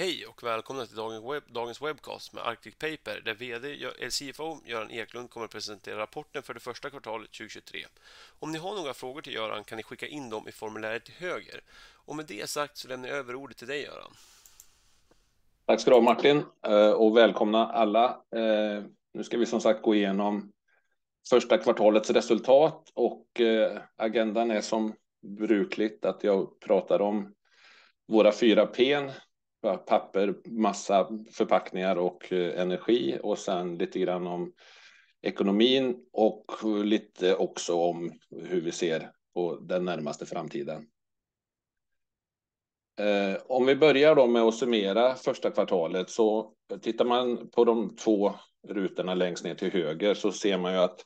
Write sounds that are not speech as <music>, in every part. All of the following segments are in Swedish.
Hej och välkomna till dagens, dagens webcast med Arctic Paper där VD eller CFO Göran Eklund kommer att presentera rapporten för det första kvartalet 2023. Om ni har några frågor till Göran kan ni skicka in dem i formuläret till höger. Och med det sagt så lämnar jag över ordet till dig Göran. Tack ska du ha Martin eh, och välkomna alla. Eh, nu ska vi som sagt gå igenom första kvartalets resultat och eh, agendan är som brukligt att jag pratar om våra fyra P papper, massa, förpackningar och eh, energi och sen lite grann om ekonomin och lite också om hur vi ser på den närmaste framtiden. Eh, om vi börjar då med att summera första kvartalet så tittar man på de två rutorna längst ner till höger så ser man ju att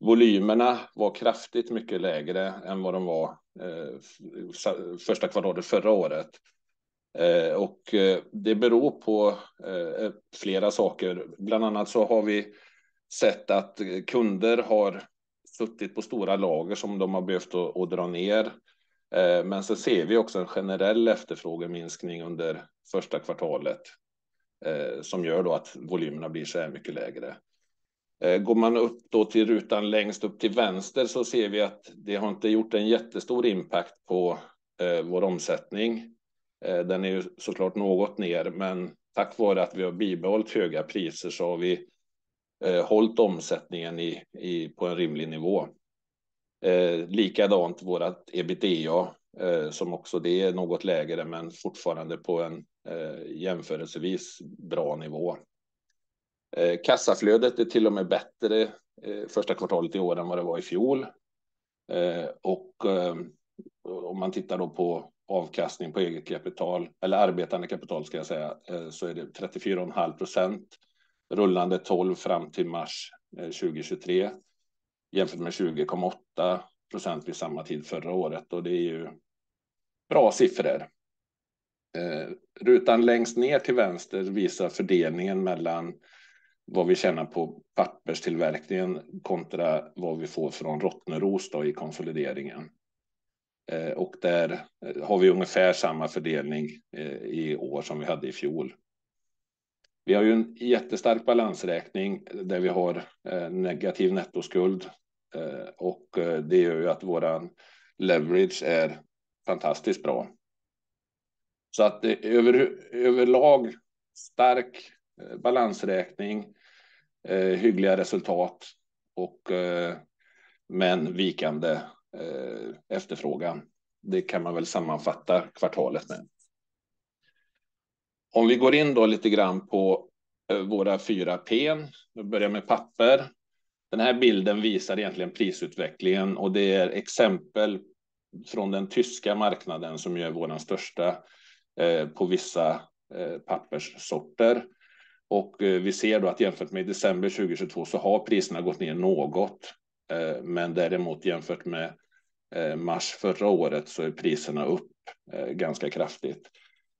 volymerna var kraftigt mycket lägre än vad de var eh, första kvartalet förra året. Eh, och eh, det beror på eh, flera saker. Bland annat så har vi sett att kunder har suttit på stora lager som de har behövt att, dra ner. Men så ser vi också en generell efterfrågeminskning under första kvartalet som gör då att volymerna blir så här mycket lägre. Går man upp då till rutan längst upp till vänster så ser vi att det har inte gjort en jättestor impact på vår omsättning. Eh, den är ju såklart något ner, men tack vare att vi har bibehållit höga priser så har vi eh, hållit omsättningen i, i, på en rimlig nivå. Eh, likadant vårat ebitda eh, som också det är något lägre, men fortfarande på en eh, jämförelsevis bra nivå. Eh, kassaflödet är till och med bättre eh, första kvartalet i år än vad det var i fjol. Eh, och eh, om man tittar då på avkastning på eget kapital eller arbetande kapital ska jag säga eh, så är det 34,5 procent rullande 12 fram till mars eh, 2023 jämfört med 20,8 procent vid samma tid förra året och det är ju bra siffror. Eh, rutan längst ner till vänster visar fördelningen mellan vad vi tjänar på papperstillverkningen kontra vad vi får från Rottneros i konsolideringen. Eh, och där eh, har vi ungefär samma fördelning eh, i år som vi hade i fjol. Vi har ju en jättestark balansräkning där vi har negativ nettoskuld och det gör ju att våran leverage är fantastiskt bra. Så att över, överlag stark balansräkning, hyggliga resultat och men vikande Eh, efterfrågan. Det kan man väl sammanfatta kvartalet med. Om vi går in då lite grann på eh, våra fyra P. Vi börjar med papper. Den här bilden visar egentligen prisutvecklingen och det är exempel från den tyska marknaden som är vår största eh, på vissa eh, papperssorter. Och eh, vi ser då att jämfört med december 2022 så har priserna gått ner något. Men däremot jämfört med Eh, mars förra året så är priserna upp eh, ganska kraftigt.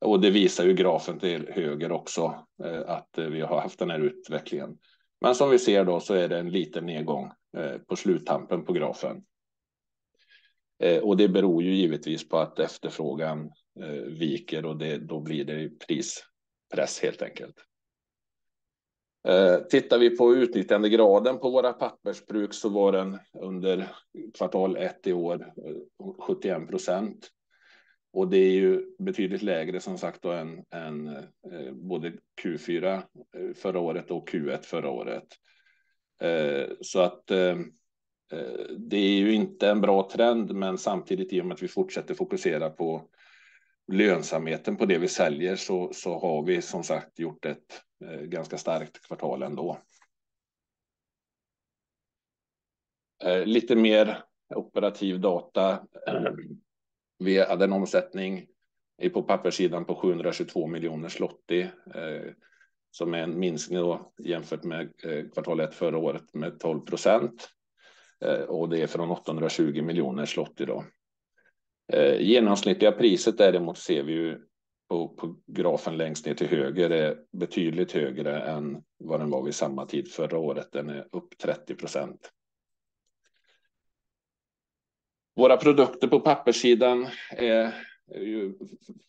Och det visar ju grafen till höger också eh, att vi har haft den här utvecklingen. Men som vi ser då så är det en liten nedgång på sluttampen på grafen. Och det beror ju givetvis på att efterfrågan viker och det, då blir det prispress helt enkelt. Eh, tittar vi på utnyttjandegraden på våra pappersbruk så var den under kvartal ett i år eh, 71 procent. Och det är ju betydligt lägre som sagt då än, än eh, både Q4 eh, förra året och Q1 förra året. Eh, så att det är ju inte en bra trend, men samtidigt i och med att vi fortsätter fokusera på lönsamheten på det vi säljer så, så har vi som sagt gjort ett eh, ganska starkt kvartal ändå. Eh, lite mer operativ data. <clears throat> Vi hade en omsättning på papperssidan på 722 miljoner slotti eh, som är en minskning då, jämfört med eh, kvartal ett förra året med 12 procent. Eh, och det är från 820 miljoner slotti då. Eh, genomsnittliga priset däremot ser vi ju på, på, grafen längst ner till höger är betydligt högre än vad den var vid samma tid förra året. Den är upp 30 procent. Våra produkter på papperssidan är ju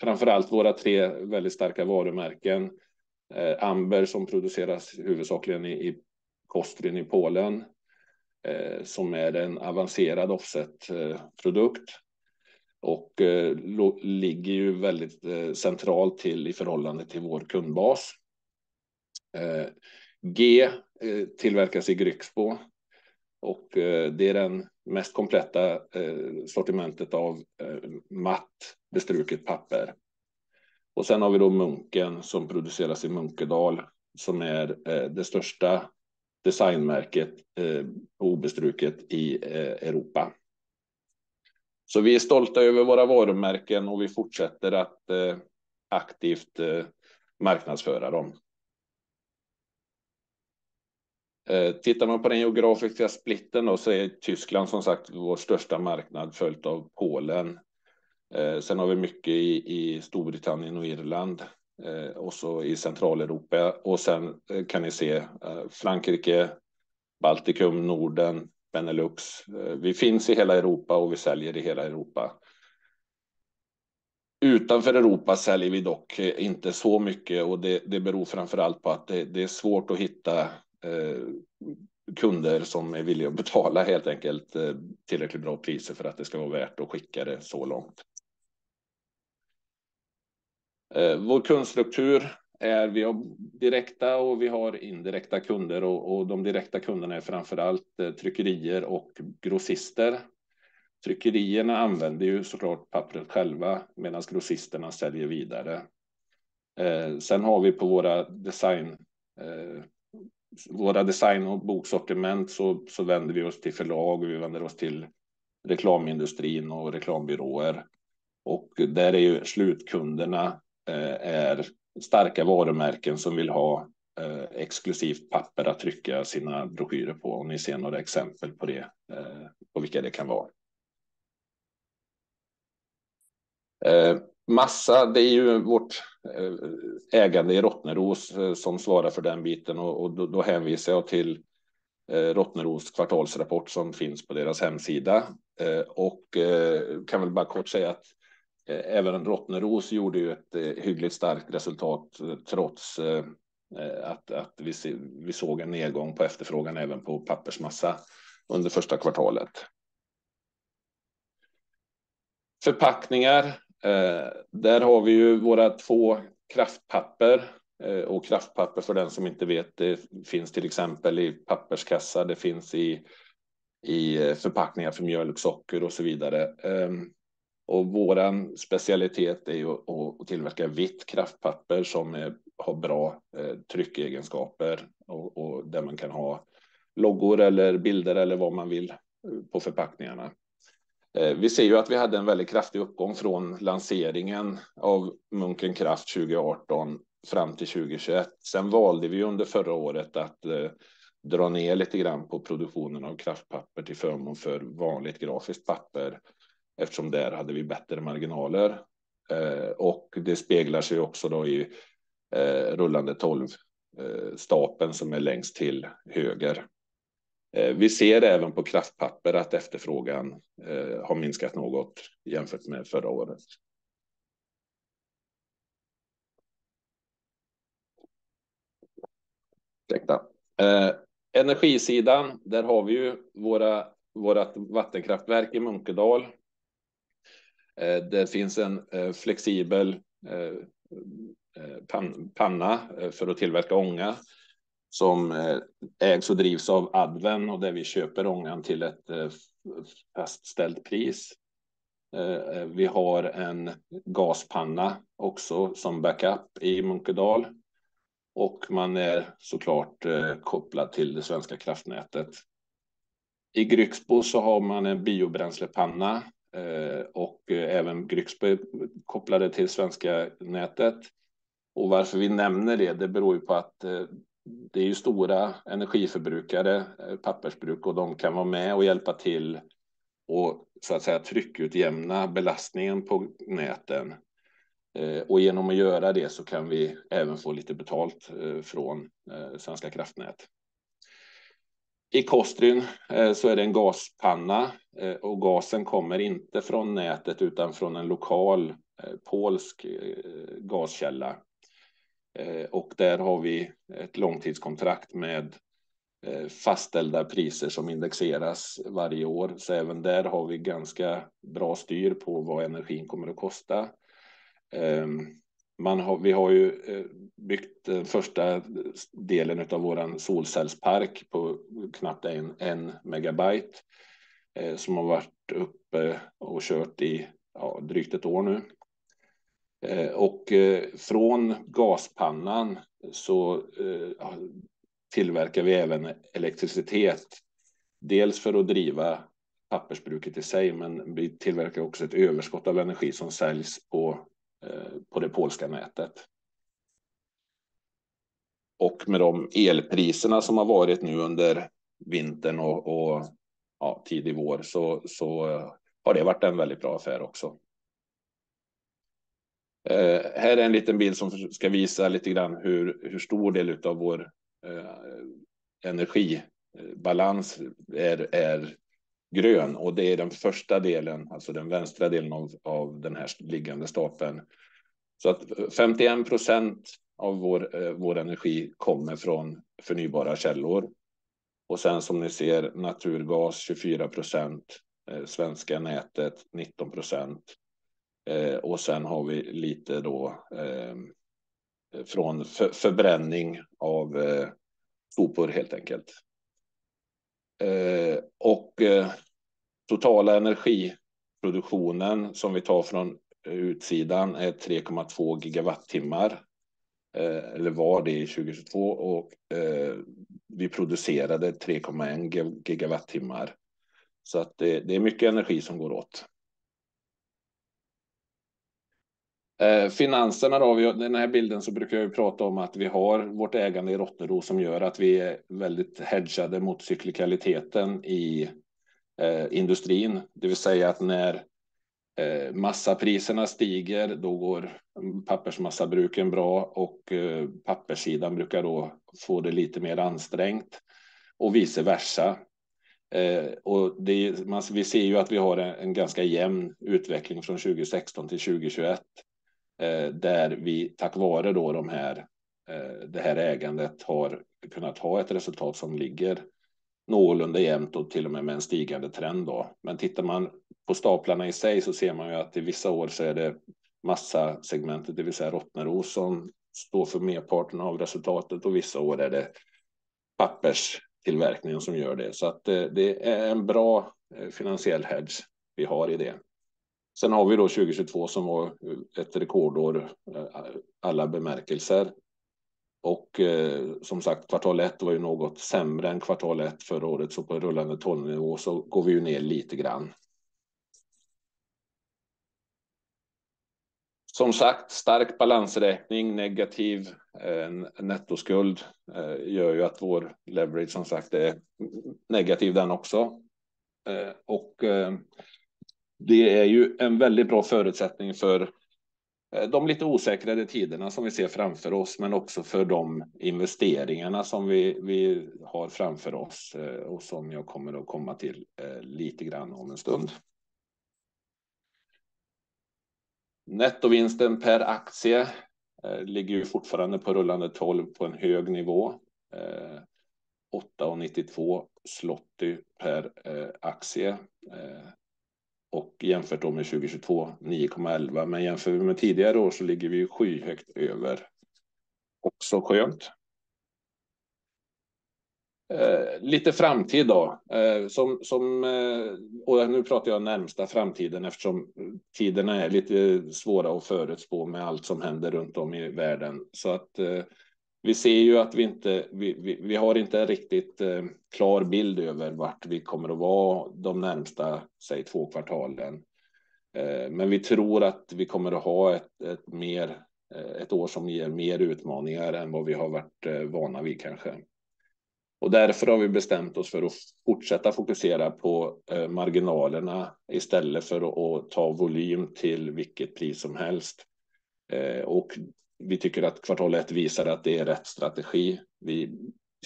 framför allt våra tre väldigt starka varumärken. Eh, Amber som produceras huvudsakligen i Kostrin i Polen, eh, som är en avancerad offset-produkt eh, och eh, ligger ju väldigt eh, centralt till i förhållande till vår kundbas. Eh, G tillverkas i Grycksbo och det är den mest kompletta sortimentet av matt bestruket papper. Och sen har vi då Munken som produceras i Munkedal, som är det största designmärket obestruket i Europa. Så vi är stolta över våra varumärken och vi fortsätter att eh, aktivt eh, marknadsföra dem. Eh, tittar man på den geografiska splitten då, så är Tyskland som sagt vår största marknad, följt av Polen. Sen har vi mycket i Storbritannien och Irland, och så i Centraleuropa. Och sen kan ni se Frankrike, Baltikum, Norden, Benelux. Eh, vi finns i hela Europa och vi säljer i hela Europa. Utanför Europa säljer vi dock eh, inte så mycket och det beror framför allt på att det är svårt att hitta eh, kunder som är villiga att betala helt enkelt tillräckligt bra priser för att det ska vara värt att skicka det så långt. Vår kundstruktur är, vi har direkta och vi har indirekta kunder och de direkta kunderna är framför allt eh, tryckerier och grossister. Tryckerierna använder ju såklart pappret själva, medan grossisterna säljer vidare. Eh, sen har vi på våra design, våra design- och boksortiment så vänder vi oss till förlag och vi vänder oss till reklamindustrin och reklambyråer. Och där är ju slutkunderna är starka varumärken som vill ha eh, exklusivt papper att trycka sina broschyrer på. Om ni ser några exempel på det, eh, på vilka det kan vara. Eh, massa, det är ju vårt ägande i Rottneros som svarar för den biten och då hänvisar jag till Rottneros kvartalsrapport som finns på deras hemsida. Och kan väl bara kort säga att Eh, även Rottneros gjorde ju ett eh, hyggligt starkt resultat, eh, trots att vi såg en nedgång på efterfrågan även på pappersmassa under första kvartalet. Förpackningar, där har vi ju våra två kraftpapper. Och kraftpapper, för den som inte vet, det finns till exempel i papperskassar, det finns i förpackningar för mjölk, socker och så vidare. Ehm, och vår specialitet är ju att tillverka vitt kraftpapper som har bra eh, tryckegenskaper och där man kan ha loggor eller bilder eller vad man vill eh, på förpackningarna. Eh, vi ser ju att vi hade en väldigt kraftig uppgång från lanseringen av Munken Kraft 2018 fram till 2021. Sen valde vi under förra året att dra ner lite grann på produktionen av kraftpapper till förmån för vanligt grafiskt papper, eftersom där hade vi bättre marginaler. Eh, och det speglar sig också då i eh, rullande tolv eh, stapeln som är längst till höger. Vi ser även på kraftpapper att efterfrågan har minskat något jämfört med förra året. Ursäkta. Energisidan, där har vi ju våra, vårat vattenkraftverk i Munkedal. Eh, det finns en eh, flexibel eh, panna för att tillverka ånga som ägs och drivs av Adven och där vi köper ångan till ett fastställt pris. Vi har en gaspanna också som backup i Munkedal och man är såklart kopplad till det svenska kraftnätet. I Grycksbo så har man en biobränslepanna Eh, och eh, även Grycksby kopplade till svenska nätet. Och varför vi nämner det, det beror ju på att eh, det är ju stora energiförbrukare, pappersbruk, och de kan vara med och hjälpa till och så att säga tryckutjämna belastningen på näten. Och genom att göra det så kan vi även få lite betalt från Svenska kraftnät. I Kostryn eh, så är det en gaspanna eh, och gasen kommer inte från nätet utan från en lokal eh, polsk gaskälla. Och där har vi ett långtidskontrakt med fastställda priser som indexeras varje år. Så även där har vi ganska bra styr på vad energin kommer att kosta. Ehm, vi har ju eh, byggt den första delen av vår solcellspark på knappt en megabyte eh, som har varit uppe och kört i drygt ett år nu. Eh, och från gaspannan så tillverkar vi även elektricitet. Dels för att driva pappersbruket i sig, men vi tillverkar också ett överskott av energi som säljs på Eh, på det polska nätet. Och med de elpriserna som har varit nu under vintern och tidig vår så eh, har det varit en väldigt bra affär också. Eh, här är en liten bild som ska visa lite grann hur stor del av vår energibalans är grön och det är den första delen, alltså den vänstra delen av den här liggande stapeln. Så att 51 procent av eh, vår energi kommer från förnybara källor. Och sen som ni ser, naturgas 24%, eh, svenska nätet 19%. Eh, och sen har vi lite då ehm, från förbränning av sopor helt enkelt. Eh, och eh, totala energiproduktionen som vi tar från utsidan är 3,2 gigawattimmar. Eh, eller var det i 2022 och vi producerade 3,1 gigawattimmar. Så att det är mycket energi som går åt. Eh, finanserna då, den här bilden så brukar jag prata om att vi har vårt ägande i Rottneros som gör att vi är väldigt hedgade mot cyklikaliteten i eh, industrin. Det vill säga att när eh, massapriserna stiger, då går pappersmassabruken bra och papperssidan brukar då få det lite mer ansträngt och vice versa. Och vi ser ju att vi har en ganska jämn utveckling från 2016 till 2021. Eh, där vi tack vare då de här, eh, det här ägandet har kunnat ha ett resultat som ligger någorlunda jämnt och till och med med en stigande trend då. Men tittar man på staplarna i sig så ser man ju att i vissa år så är det massasegmentet, det vill säga Rottneros, som står för merparten av resultatet och vissa år är det papperstillverkningen som gör det. Så att eh, det är en bra finansiell hedge vi har i det. Sen har vi då 2022 som var ett rekordår eh, alla bemärkelser. Och eh, som sagt, kvartal ett var ju något sämre än kvartal ett förra året, så på rullande tolvnivå så går vi ju ner lite grann. Som sagt, stark balansräkning, negativ eh, nettoskuld gör ju att vår leverage som sagt är negativ den också. Och det är ju en väldigt bra förutsättning för eh, de lite osäkrare tiderna som vi ser framför oss, men också för de investeringarna som vi har framför oss eh, och som jag kommer att komma till eh, lite grann om en stund. Nettovinsten per aktie ligger ju fortfarande på rullande tolv på en hög nivå. 8,92 slotty per aktie. Och jämfört då med 2022, 9,11. Men jämför vi med tidigare år så ligger vi skyhögt över. Också skönt. Eh, lite framtid då. Eh, som eh, Och nu pratar jag närmsta framtiden eftersom tiderna är lite svåra att förutspå med allt som händer runt om i världen. Så att vi ser ju att vi inte, vi har inte en riktigt eh, klar bild över vart vi kommer att vara de närmsta, säg två kvartalen. Eh, men vi tror att vi kommer att ha ett mer eh, ett år som ger mer utmaningar än vad vi har varit vana vid kanske. Och därför har vi bestämt oss för att fortsätta fokusera på marginalerna istället för att ta volym till vilket pris som helst. Och vi tycker att kvartal ett visar att det är rätt strategi. Vi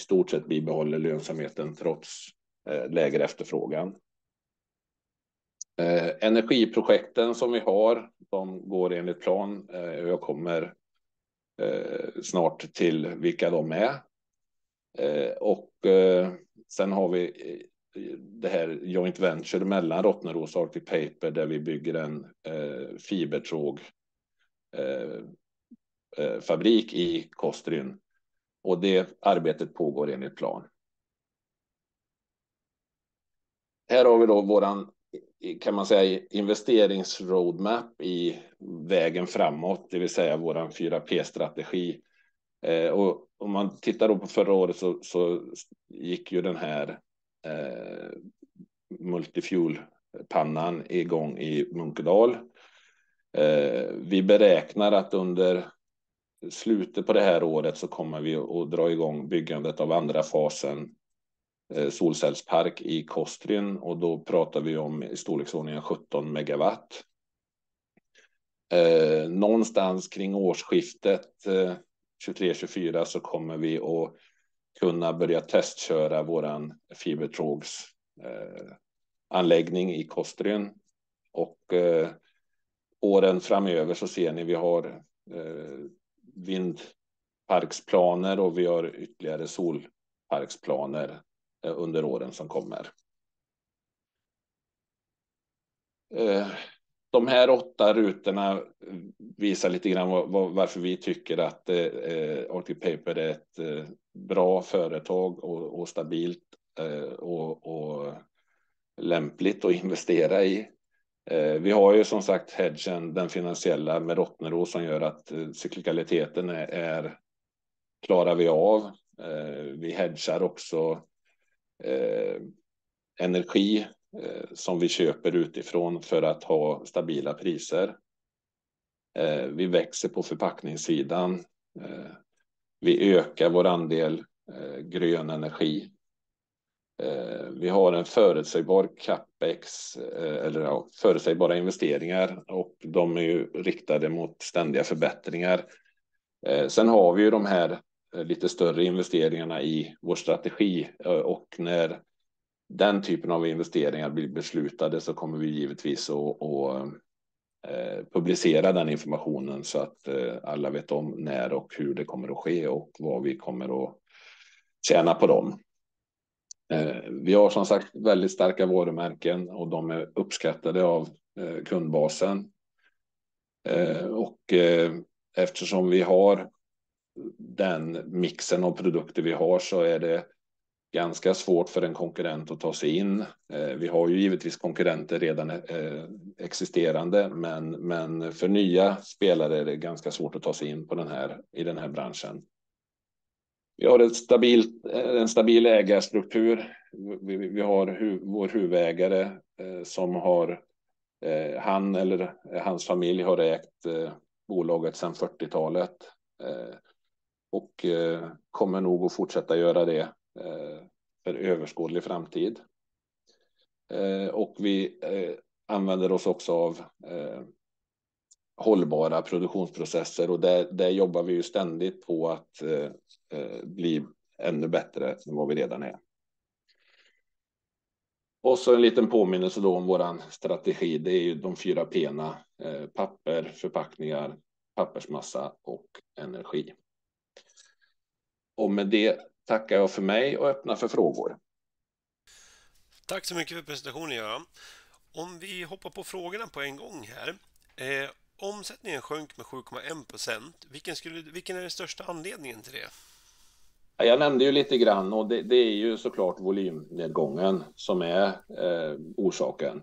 i stort sett bibehåller lönsamheten trots eh, lägre efterfrågan. Eh, energiprojekten som vi har, de går enligt plan. Eh, jag kommer snart till vilka de är. Och sen har vi det här joint venture mellan Rottneros och Arctic Paper, där vi bygger en fibertråg Eh, fabrik i Kostryn Och det arbetet pågår enligt plan. Här har vi då våran, kan man säga, investeringsroadmap i vägen framåt, det vill säga våran 4P-strategi. Eh, och om man tittar då på förra året så gick ju den här eh, multifuel-pannan igång i Munkedal. Vi beräknar att under slutet på det här året så kommer vi att dra igång byggandet av andra fasen eh, solcellspark i Kostryn. och då pratar vi om i storleksordningen 17 megawatt. Eh, någonstans kring årsskiftet eh, 2023-2024 så kommer vi att kunna börja testköra vår anläggning i Kostryn. Och åren framöver så ser ni vi har vindparksplaner och vi har ytterligare solparksplaner eh, under åren som kommer. Eh, de här åtta rutorna visar lite grann varför vi tycker att eh, Arctic Paper är ett bra företag och stabilt och lämpligt att investera i. Eh, vi har ju som sagt hedgen, den finansiella med Rottneros, som gör att eh, cyklikaliteten är klarar vi av. Eh, vi hedgar också energi som vi köper utifrån för att ha stabila priser. Vi växer på förpackningssidan. Vi ökar vår andel grön energi. Eh, vi har en förutsägbar Capex, eh, eller ja, förutsägbara investeringar och de är ju riktade mot ständiga förbättringar. Eh, sen har vi ju de här lite större investeringarna i vår strategi och när den typen av investeringar blir beslutade så kommer vi givetvis att publicera den informationen så att alla vet om när och hur det kommer att ske och vad vi kommer att tjäna på dem. Eh, vi har som sagt väldigt starka varumärken och de är uppskattade av eh, kundbasen. Eh, och Eftersom vi har den mixen av produkter vi har så är det ganska svårt för en konkurrent att ta sig in. Vi har ju givetvis konkurrenter redan existerande, men men för nya spelare är det ganska svårt att ta sig in på den här, i den här branschen. Vi har ett stabilt, eh, en stabil ägarstruktur. Vi har vår huvudägare eh, som har, eh, han eller hans familj har ägt bolaget sedan fyrtiotalet och kommer nog att fortsätta göra det för överskådlig framtid. Och Vi använder oss också av hållbara produktionsprocesser och där jobbar vi ju ständigt på att eh, eh, bli ännu bättre än vad vi redan är. Och Så en liten påminnelse då om våran strategi. Det är ju de fyra P:na: eh, papper, förpackningar, pappersmassa och energi. Och Med det tackar jag för mig och öppnar för frågor. Tack så mycket för presentationen, Göran. Om vi hoppar på frågorna på en gång här. Omsättningen sjönk med 7,1%. Vilken är den största anledningen till det? Jag nämnde ju lite grann och det är ju så klart volymnedgången som är orsaken.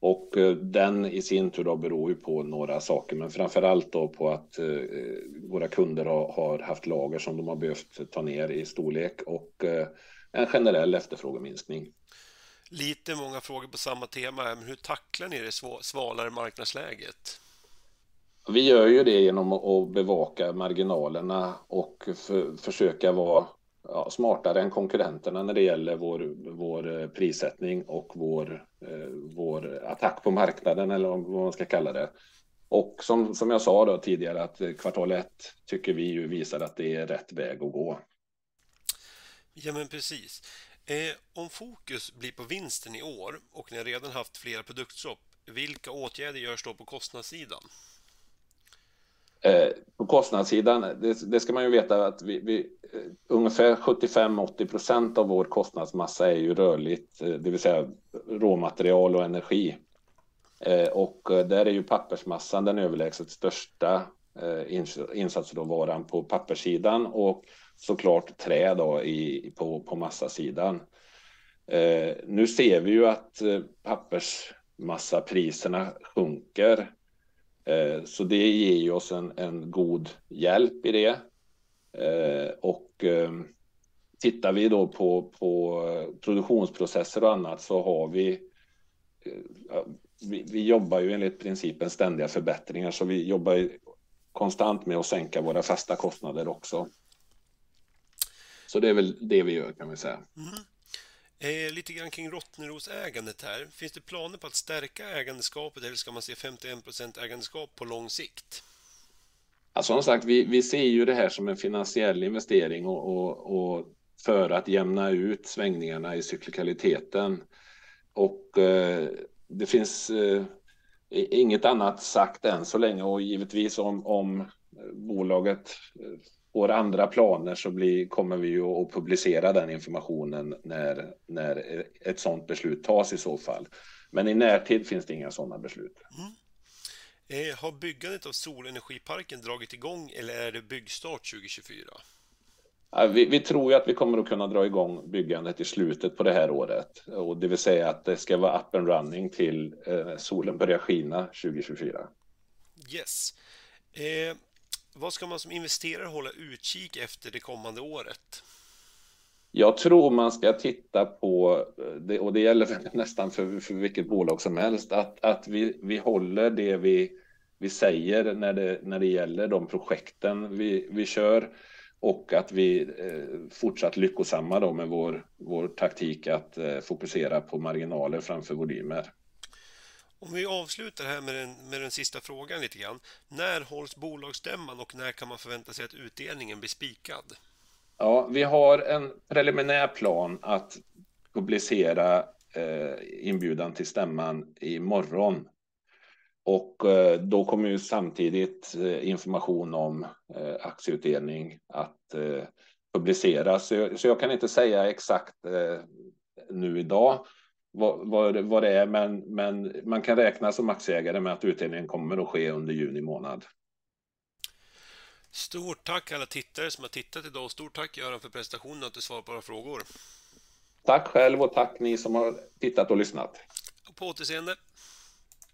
Och den i sin tur då beror ju på några saker, men framför allt då på att våra kunder har haft lager som de har behövt ta ner i storlek och en generell efterfrågeminskning. Lite många frågor på samma tema, men hur tacklar ni det svalare marknadsläget? Vi gör ju det genom att bevaka marginalerna och försöka vara smartare än konkurrenterna när det gäller vår eh, prissättning och eh, vår attack på marknaden eller vad man ska kalla det. Och som jag sa då tidigare, att kvartal ett tycker vi ju visar att det är rätt väg att gå. Ja, men precis. Eh, om fokus blir på vinsten i år och ni har redan haft flera produktstopp, vilka åtgärder görs då på kostnadssidan? Eh, på kostnadssidan, det, det, ska man ju veta att vi, vi eh, ungefär 75-80 procent av vår kostnadsmassa är ju rörligt, eh, det vill säga råmaterial och energi. Eh, och eh, där är ju pappersmassan den överlägset största eh, insatsråvaran på papperssidan och såklart trä då i, på, på massasidan. Nu ser vi ju att pappersmassapriserna sjunker. Eh, så det ger ju oss en, en god hjälp i det. Eh, och eh, tittar vi då på, på produktionsprocesser och annat så har vi vi, vi, jobbar ju enligt principen ständiga förbättringar så vi jobbar konstant med att sänka våra fasta kostnader också. Så det är väl det vi gör kan vi säga. Mm. Eh, lite grann kring Rottneros-ägandet här. Finns det planer på att stärka ägandeskapet eller ska man se 51 ägandeskap på lång sikt? Ja, som sagt, vi, vi ser ju det här som en finansiell investering och, och, och för att jämna ut svängningarna i cyklikaliteten. Och eh, det finns eh, inget annat sagt än så länge och givetvis om, om bolaget eh, får andra planer så blir, kommer vi ju att publicera den informationen när, när ett sådant beslut tas i så fall. Men i närtid finns det inga sådana beslut. Mm. Eh, har byggandet av solenergiparken dragit igång eller är det byggstart 2024? Vi, vi, tror ju att vi kommer att kunna dra igång byggandet i slutet på det här året. Och det vill säga att det ska vara up and running till eh, solen börjar skina 2024. Yes. Eh, vad ska man som investerare hålla utkik efter det kommande året? Jag tror man ska titta på, och det gäller <laughs> nästan för, för vilket bolag som helst, att, att vi, vi håller det vi, vi säger när det, när det gäller de projekten vi, vi kör och att vi eh, fortsatt lyckosamma då med vår, vår taktik att eh, fokusera på marginaler framför volymer. Om vi avslutar här med den, med den sista frågan lite grann. När hålls bolagsstämman och när kan man förvänta sig att utdelningen blir spikad? Ja, vi har en preliminär plan att publicera eh, inbjudan till stämman imorgon. Och eh, då kommer ju samtidigt eh, information om eh, aktieutdelning att eh, publiceras. Så jag, så jag, kan inte säga exakt eh, nu idag vad, vad, vad det är, men, men man kan räkna som aktieägare med att utdelningen kommer att ske under juni månad. Stort tack alla tittare som har tittat idag. Stort tack Göran för presentationen och att du svarar på våra frågor. Tack själv och tack ni som har tittat och lyssnat. På återseende.